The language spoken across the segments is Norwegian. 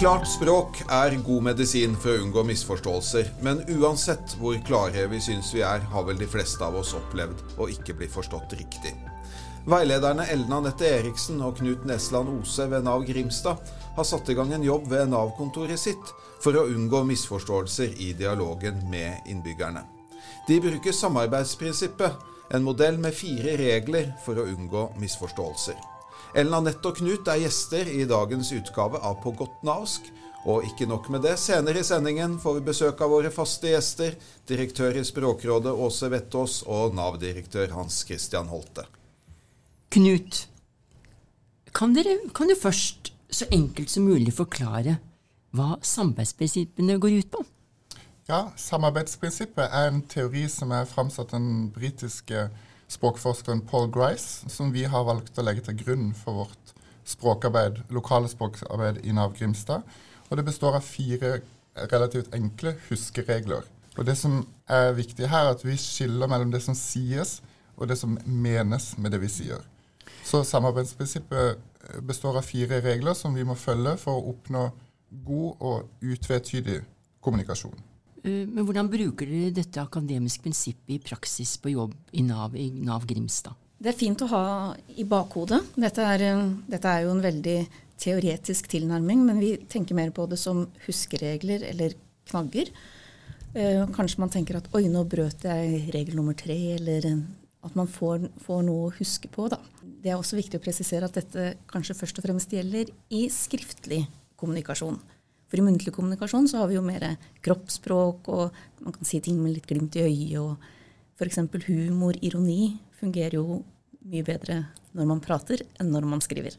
klart språk er god medisin for å unngå misforståelser, men uansett hvor klare vi syns vi er, har vel de fleste av oss opplevd å ikke bli forstått riktig. Veilederne Ellen Anette Eriksen og Knut Nesland Ose ved Nav Grimstad har satt i gang en jobb ved Nav-kontoret sitt for å unngå misforståelser i dialogen med innbyggerne. De bruker samarbeidsprinsippet, en modell med fire regler for å unngå misforståelser. Ellen Anette og Knut er gjester i dagens utgave av På godt navsk. Og ikke nok med det, senere i sendingen får vi besøk av våre faste gjester, direktør i Språkrådet Åse Vettås og Nav-direktør Hans Christian Holte. Knut, kan, dere, kan du først så enkelt som mulig forklare hva samarbeidsprinsippene går ut på? Ja, Samarbeidsprinsippet er en teori som er framsatt den britiske språkforskeren Paul Grice, som vi har valgt å legge til grunn for vårt språkarbeid, lokale språkarbeid i Nav Grimstad. Og det består av fire relativt enkle huskeregler. Og det som er viktig her, er at vi skiller mellom det som sies, og det som menes med det vi sier. Så samarbeidsprinsippet består av fire regler som vi må følge for å oppnå god og utvetydig kommunikasjon. Eh, men hvordan bruker dere dette akademiske prinsippet i praksis på jobb i Nav, i Nav Grimstad? Det er fint å ha i bakhodet. Dette er, dette er, jo en veldig teoretisk tilnærming, men vi tenker mer på det som huskeregler eller knagger. Eh, kanskje man tenker at oi, nå brøt jeg regel nummer tre, eller at man får, får, noe å huske på. Da. Det er også viktig å presisere at dette kanskje først og fremst gjelder i skriftlig kommunikasjon. For i muntlig kommunikasjon så har vi jo mer kroppsspråk, og man kan si ting med litt glimt i øyet. Og f.eks. humor, ironi, fungerer jo mye bedre når man prater enn når man skriver.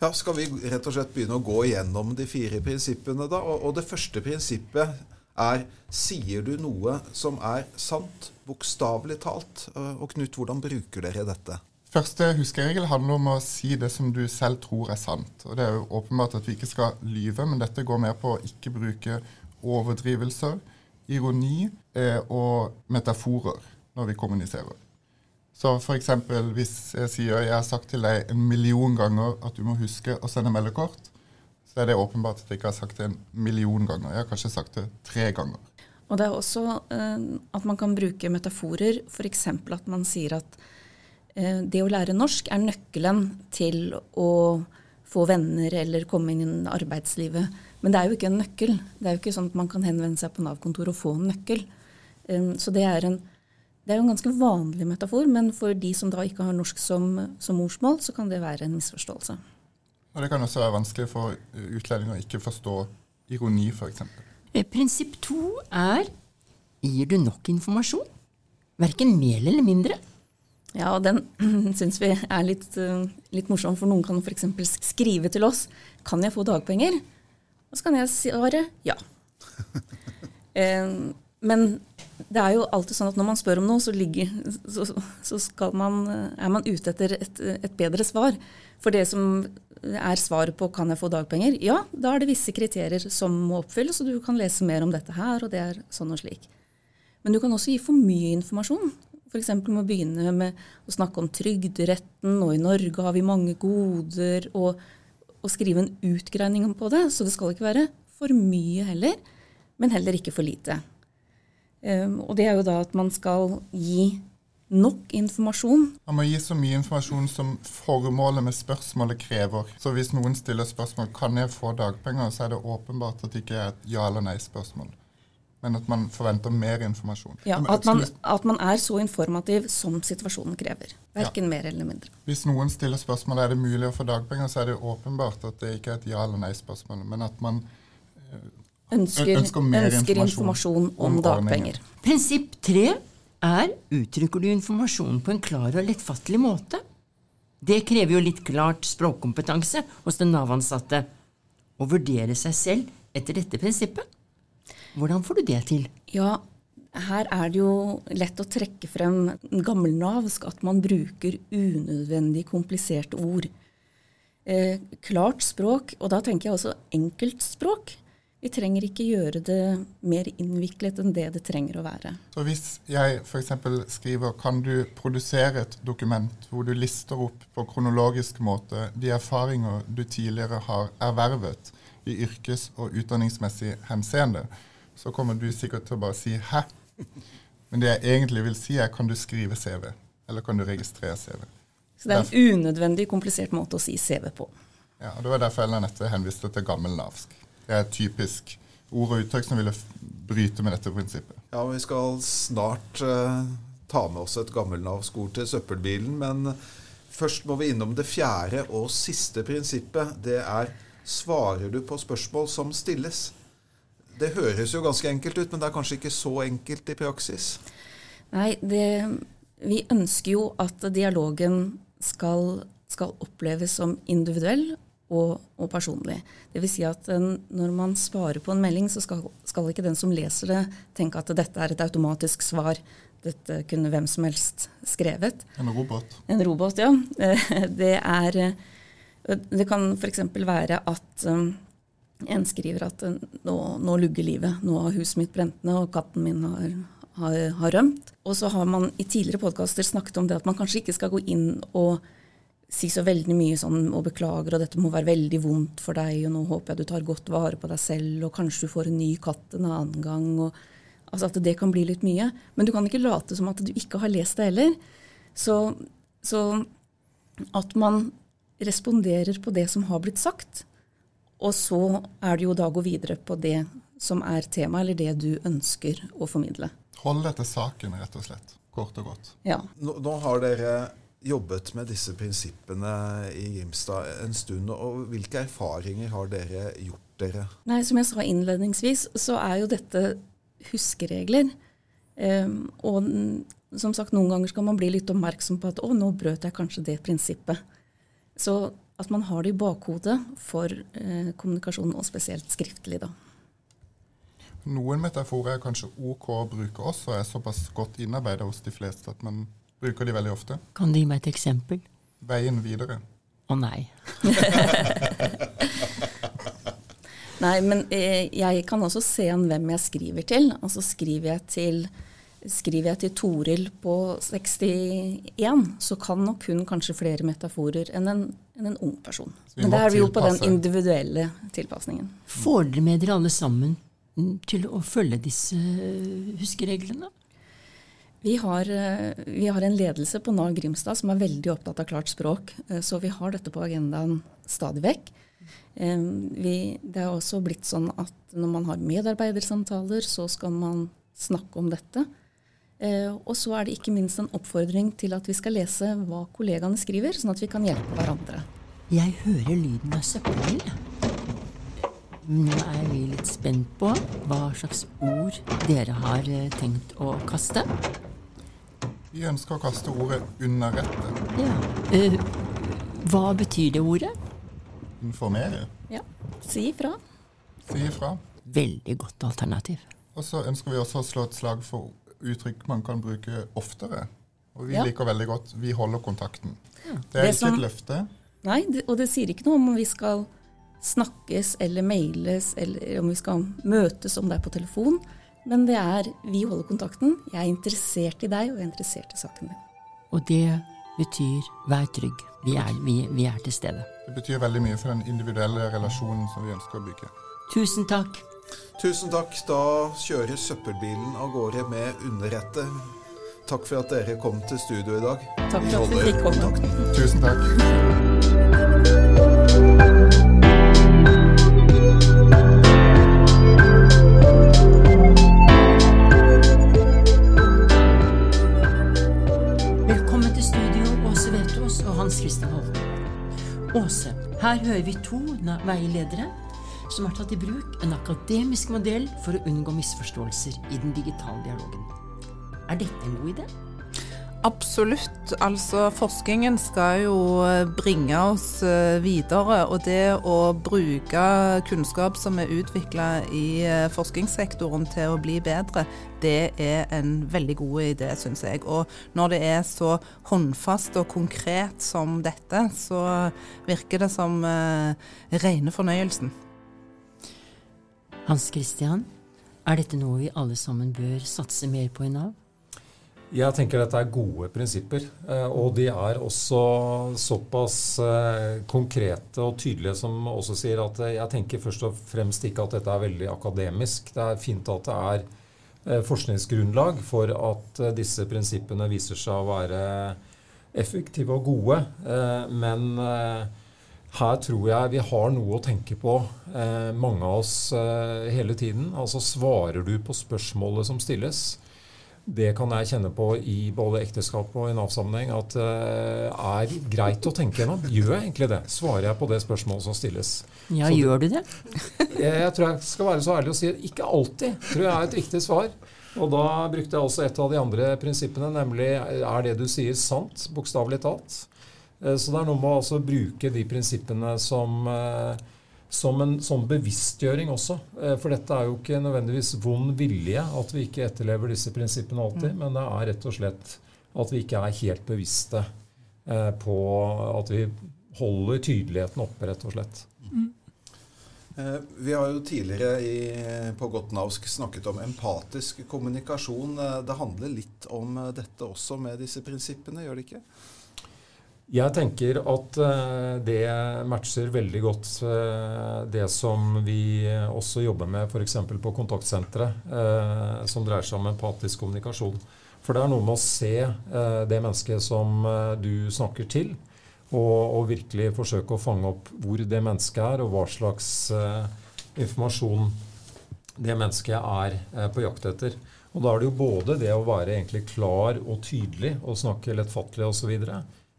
Ja, Skal vi rett og slett begynne å gå igjennom de fire prinsippene, da? Og, og det første prinsippet er sier du noe som er sant, bokstavelig talt? Og Knut, hvordan bruker dere dette? Første huskeregel handler om å si det som du selv tror er sant. Og Det er jo åpenbart at vi ikke skal lyve, men dette går mer på å ikke bruke overdrivelser, ironi eh, og metaforer når vi kommuniserer. Så f.eks. hvis jeg sier jeg har sagt til deg en million ganger at du må huske å sende meldekort, så er det åpenbart at jeg ikke har sagt det en million ganger. Jeg har kanskje sagt det tre ganger. Og det er også eh, at man kan bruke metaforer, f.eks. at man sier at det å lære norsk er nøkkelen til å få venner eller komme inn i arbeidslivet. Men det er jo ikke en nøkkel. Det er jo ikke sånn at man kan henvende seg på Nav-kontoret og få en nøkkel. Eh, så det er, en, det er jo en ganske vanlig metafor, men for de som da ikke har norsk som, som morsmål, så kan det være en misforståelse. Og Det kan også være vanskelig for utlendinger å ikke forstå ironi, f.eks. Eh, prinsipp to er gir du nok informasjon? Verken mer eller mindre. Ja, og den syns vi er litt, uh, litt, morsom, for noen kan f.eks. skrive til oss kan jeg få dagpenger. Og så kan jeg svare ja. men det er jo alltid sånn at når man spør om noe, så, ligger, så, så man, er man ute etter et, et, bedre svar. For det som er svaret på 'kan jeg få dagpenger', ja, da er det visse kriterier som må oppfylles, og du kan lese mer om dette her, og det er sånn og slik. Men du kan også gi for mye informasjon. F.eks. må begynne med å snakke om trygderetten, og i Norge har vi mange goder, og, og skrive en utgreining på det. Så det skal ikke være for mye heller, men heller ikke for lite. Um, og det er jo da at man skal gi nok informasjon. Man må gi så mye informasjon som formålet med spørsmålet krever. Så hvis noen stiller spørsmål kan jeg få dagpenger, så er det åpenbart at det ikke er et ja- eller nei-spørsmål men at man forventer mer informasjon. Ja, at man, at man er så informativ som situasjonen krever. Verken ja. mer eller mindre. Hvis noen stiller spørsmål er det mulig å få dagpenger, så er det åpenbart at det ikke er et ja- eller nei-spørsmål, men at man ønsker, ønsker, mer ønsker informasjon, informasjon, om, om dagpenger. Prinsipp tre er uttrykker du informasjon på en klar og lettfattelig måte. Det krever jo litt klart språkkompetanse hos den Nav-ansatte å vurdere seg selv etter dette prinsippet. Hvordan får du det til? Ja, her er det jo lett å trekke frem gammelnavsk, at man bruker unødvendig kompliserte ord. Eh, klart språk, og da tenker jeg også enkeltspråk. Vi trenger ikke gjøre det mer innviklet enn det det trenger å være. Så Hvis jeg f.eks. skriver 'Kan du produsere et dokument hvor du lister opp på kronologisk måte de erfaringer du tidligere har ervervet i yrkes- og utdanningsmessig henseende, så kommer du sikkert til å bare si 'hæ'? Men det jeg egentlig vil si, er 'kan du skrive CV'? Eller kan du registrere CV? Så det er en unødvendig komplisert måte å si CV på. Ja, og Det var derfor Ellen Nette henviste til gammelnavsk. Det er et typisk ord og uttrykk som ville bryte med dette prinsippet. Ja, vi skal snart uh, ta med oss et gammelnavsk ord til søppelbilen, men først må vi innom det fjerde og siste prinsippet. Det er svarer du på spørsmål som stilles. Det høres jo ganske enkelt ut, men det er kanskje ikke så enkelt i praksis? Nei, det, vi ønsker jo at dialogen skal, skal oppleves som individuell og, og personlig. Dvs. Si at når man svarer på en melding, så skal, skal, ikke den som leser det, tenke at dette er et automatisk svar. Dette kunne hvem som helst skrevet. En robot. En robot, ja. Det er Det kan f.eks. være at um, en skriver at nå, nå, lugger livet, nå har huset mitt brent ned, og katten min har, har, har rømt. Og så har man i tidligere podkaster snakket om det at man kanskje ikke skal gå inn og si så veldig mye sånn og beklager, og dette må være veldig vondt for deg, og nå håper jeg du tar godt vare på deg selv, og kanskje du får en ny katt en annen gang. og altså At det kan bli litt mye. Men du kan ikke late som at du ikke har lest det heller. Så, så at man responderer på det som har blitt sagt, og så er det jo da å gå videre på det som er tema, eller det du ønsker å formidle. Hold deg til saken, rett og slett. Kort og godt. Ja. Nå, nå har dere jobbet med disse prinsippene i Grimstad en stund. og Hvilke erfaringer har dere gjort dere? Nei, Som jeg sa innledningsvis, så er jo dette huskeregler. Um, og som sagt, noen ganger skal man bli litt oppmerksom på at å, nå brøt jeg kanskje det prinsippet. Så at man har det i bakhodet for eh, kommunikasjon, og spesielt skriftlig, da. Noen metaforer er kanskje OK å bruke også, og er såpass godt innarbeidet hos de fleste at man Bruker de veldig ofte. Kan du gi meg et eksempel? Veien videre. Å oh, nei. nei, men eh, jeg kan også se an hvem jeg skriver til. Altså skriver jeg til, skriver jeg til Toril på 61, så kan nok hun kanskje flere metaforer enn en, enn en ung person. Men det er vi jo på den individuelle tilpasningen. Får dere med dere alle sammen til å følge disse huskereglene? Vi har, eh, vi har, en ledelse på Nav Grimstad som er veldig opptatt av klart språk. Eh, så vi har dette på agendaen stadig vekk. Vi, det er også blitt sånn at når man har medarbeidersamtaler, så skal man snakke om dette. Og så er det ikke minst en oppfordring til at vi skal lese hva kollegaene skriver, sånn at vi kan hjelpe hverandre. Jeg hører lyden av søppelbil. Nå er vi litt spent på hva slags ord dere har tenkt å kaste. Vi ønsker å kaste ordet 'underrette'. Ja. Uh, hva betyr det ordet? Informere. Ja. Si ifra. Si ifra. Veldig godt alternativ. Og så ønsker vi også å slå et slag for uttrykk man kan bruke oftere. Og vi ja. liker veldig godt 'vi holder kontakten'. Ja. Det er det ikke som, et løfte. Nei, det, og det sier ikke noe om vi skal snakkes eller mailes, eller om vi skal møtes, om det er på telefon. Men det er vi holder kontakten. Jeg er interessert i deg, og jeg er interessert i saken din. Og det betyr vær trygg. Vi er, vi, vi er til stede. Det betyr veldig mye for den individuelle relasjonen som vi ønsker å bygge. Tusen takk. Tusen takk. Da kjører søppelbilen av gårde med underrette. Takk for at dere kom til studio i dag. Takk for at vi fikk komme. Tusen takk. Åse. Her hører vi to veiledere som har tatt i bruk en akademisk modell for å unngå misforståelser i den digitale dialogen. Er dette en god idé? Absolutt. Altså, forskningen skal jo eh, bringe oss eh, videre. Og det å bruke kunnskap som er utvikla i eh, forskningssektoren til å bli bedre, det er en veldig god idé, syns jeg. Og når det er så håndfast og konkret som dette, så virker det som eh, rene fornøyelsen. Hans Christian, er dette noe vi alle sammen bør satse mer på i Nav? Jeg tenker dette er gode prinsipper. Eh, og de er også såpass eh, konkrete og tydelige som også sier at eh, jeg tenker først og fremst ikke at dette er veldig akademisk. Det er fint at det er forskningsgrunnlag for at disse prinsippene viser seg å være effektive og gode. Men her tror jeg vi har noe å tenke på, mange av oss hele tiden. Altså svarer du på spørsmålet som stilles? Det kan jeg kjenne på i både ekteskap og i Nav-sammenheng at det uh, er greit å tenke gjennom. Gjør jeg egentlig det? Svarer jeg på det spørsmålet som stilles? Ja, så gjør du det? jeg, jeg, tror jeg skal være så ærlig å si at ikke alltid tror jeg er et riktig svar. Og da brukte jeg også et av de andre prinsippene, nemlig er det du sier sant, bokstavelig talt? Uh, så det er noe med å altså bruke de prinsippene som uh, som en sånn bevisstgjøring også. Eh, for dette er jo ikke nødvendigvis vond vilje at vi ikke etterlever disse prinsippene alltid, mm. men det er rett og slett at vi ikke er helt bevisste eh, på at vi holder tydeligheten oppe, rett og slett. Mm. Eh, vi har jo tidligere i, på Gotnavsk snakket om empatisk kommunikasjon. Det handler litt om dette også med disse prinsippene, gjør det ikke? Jeg tenker at uh, det matcher veldig godt uh, det som vi også jobber med f.eks. på kontaktsenteret, uh, som dreier seg om empatisk kommunikasjon. For det er noe med å se det mennesket som du snakker til, og, og, virkelig forsøke å fange opp hvor det mennesket er, og hva slags informasjon det mennesket er på jakt etter. Og da er det jo både det å være egentlig klar og tydelig og snakke lettfattelig osv.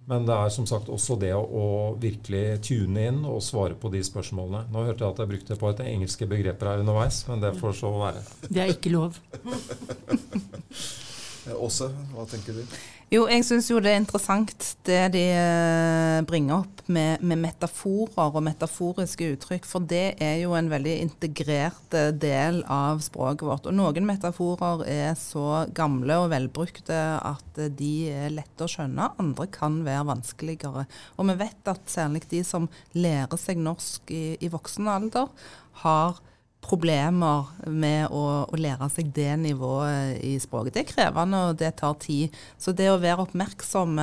Men det er som sagt også det å, virkelig tune inn og svare på de spørsmålene. Nå hørte jeg at jeg brukte et par engelske begreper her underveis, men det får så være. Det er ikke lov. Åse, hva tenker du? Jo, jeg syns jo det er interessant det de eh, bringer opp med, med, metaforer og metaforiske uttrykk. For det er jo en veldig integrert eh, del av språket vårt. Og noen metaforer er så gamle og velbrukte at eh, de er lette å skjønne. Andre kan være vanskeligere. Og vi vet at særlig de som lærer seg norsk i, i voksen alder, har problemer med å, å, lære seg det nivået i språket. Det er krevende, og det tar tid. Så det å være oppmerksom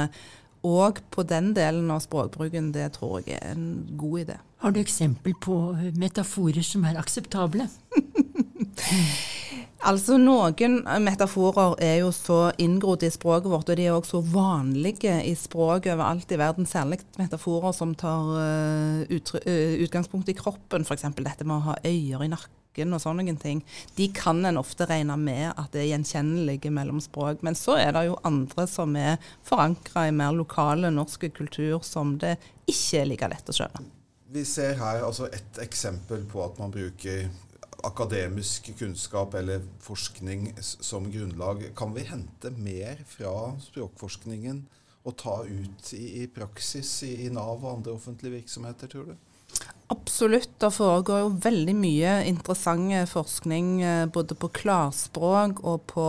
òg på den delen av språkbruken, det tror jeg er en god idé. Har du eksempel på metaforer som er akseptable? altså Noen metaforer er jo så inngrodd i språket vårt, og de er også så vanlige i språket overalt i verden. Særlig metaforer som tar uh, utgangspunkt i kroppen, f.eks. dette med å ha øyer i nakken og sånne ting. De kan en ofte regne med at det er gjenkjennelige mellom språk. Men så er det jo andre som er forankra i mer lokale norske kultur, som det ikke er like lett å skjønne. Vi ser her altså et eksempel på at man bruker akademisk kunnskap eller forskning som grunnlag. Kan vi hente mer fra språkforskningen og ta ut i, i praksis i, i Nav og andre offentlige virksomheter, tror du? Absolutt. Det foregår jo veldig mye interessant forskning eh, både på klarspråk og på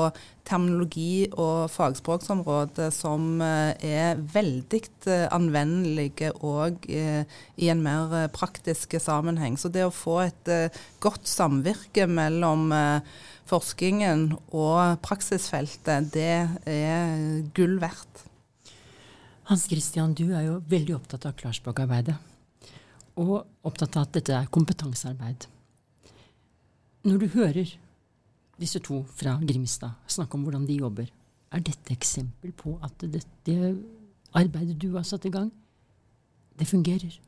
terminologi- og fagspråksområdet som eh, er veldig eh, anvendelige òg i en mer praktisk sammenheng. Så det å få et godt samvirke mellom forskningen og praksisfeltet, det er gull verdt. Hans Christian, du er jo veldig opptatt av klarspråkarbeidet og opptatt av at dette er kompetansearbeid. Når du hører disse to fra Grimstad snakke om hvordan de jobber, er dette eksempel på at det arbeidet du har satt i gang, det fungerer?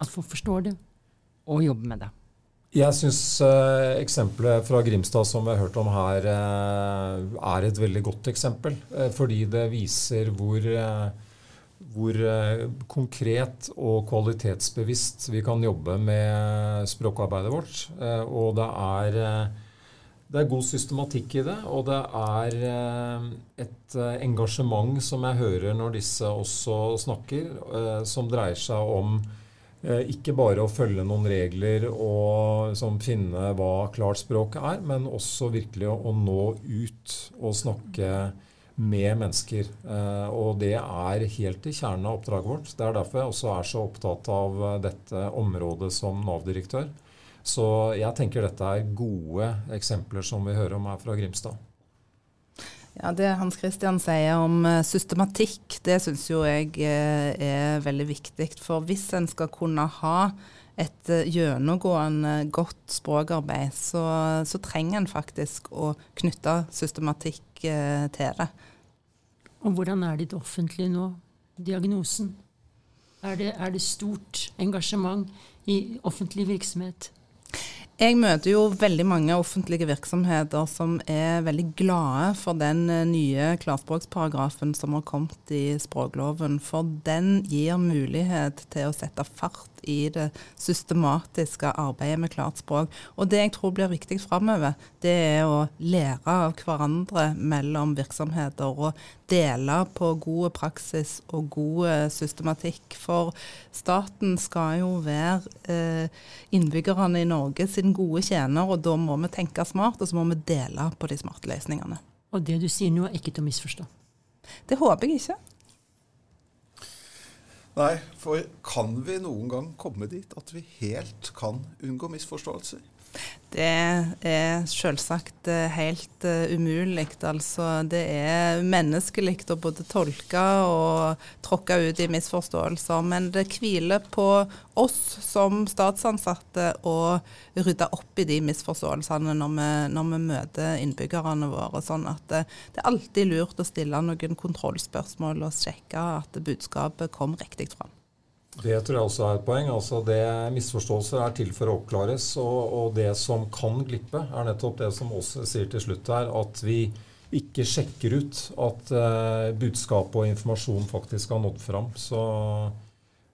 At folk forstår det og jobber med det? Jeg syns eh, eksempelet fra Grimstad som vi har hørt om her, eh, er et veldig godt eksempel. Eh, fordi det viser hvor hvor eh, konkret og kvalitetsbevisst vi kan jobbe med språkarbeidet vårt. Eh, og det er, eh, det er god systematikk i det, og det er et engasjement som jeg hører når disse også snakker, som dreier seg om ikke bare å følge noen regler og som finne hva klart språk er, men også virkelig å, å nå ut og snakke med mennesker. Eh, og det er helt i kjernen av oppdraget vårt. Det er derfor jeg også er så opptatt av eh, dette området som Nav-direktør. Så jeg tenker dette er gode eksempler som vi hører om her fra Grimstad. Ja, Det Hans Christian sier om eh, systematikk, det syns jo jeg er veldig viktig. For hvis en skal kunne ha et eh, gjennomgående godt språkarbeid, så, så trenger en faktisk å knytte systematikk til det. Og hvordan er ditt offentlige nå? Diagnosen? Er det, er det stort engasjement i offentlig virksomhet? Jeg møter jo veldig mange offentlige virksomheter som er veldig glade for den eh, nye klarspråksparagrafen som har kommet i språkloven. For den gir mulighet til å sette fart i det systematiske arbeidet med klart språk. Og det jeg tror blir viktig framover, det er å lære av hverandre mellom virksomheter. Og dele på gode praksis og god systematikk. For staten skal jo være eh, innbyggerne i Norge sin gode tjener, og da må vi tenke smart, og så må vi dele på de smarte løsningene. Og det du sier nå er ikke til å misforstå? Det håper jeg ikke. Nei, for kan vi noen gang komme dit at vi helt kan unngå misforståelser? Det er selvsagt eh, helt uh, umulig. Altså, det er menneskelig å både tolke og tråkke ut i misforståelser. Men det hviler på oss som statsansatte å rydde opp i de misforståelsene når vi, når vi møter innbyggerne våre. Sånn at det, det, er alltid lurt å stille noen kontrollspørsmål og sjekke at budskapet kom riktig fram. Det tror jeg også er et poeng. altså det Misforståelser er til for å oppklares. Og, og, det som kan glippe, er nettopp det som Åse sier til slutt her. At vi ikke sjekker ut at eh, budskapet og informasjon faktisk har nådd fram. Så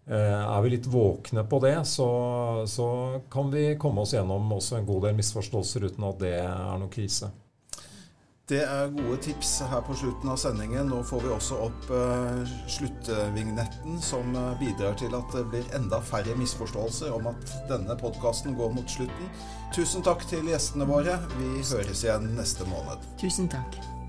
eh, er vi litt våkne på det, så, så kan vi komme oss gjennom også en god del misforståelser uten at det er noen krise. Det er gode tips her på slutten av sendingen. Nå får vi også opp uh, sluttvignetten, som uh, bidrar til at det blir enda færre misforståelser om at denne podkasten går mot slutten. Tusen takk til gjestene våre. Vi høres igjen neste måned. Tusen takk.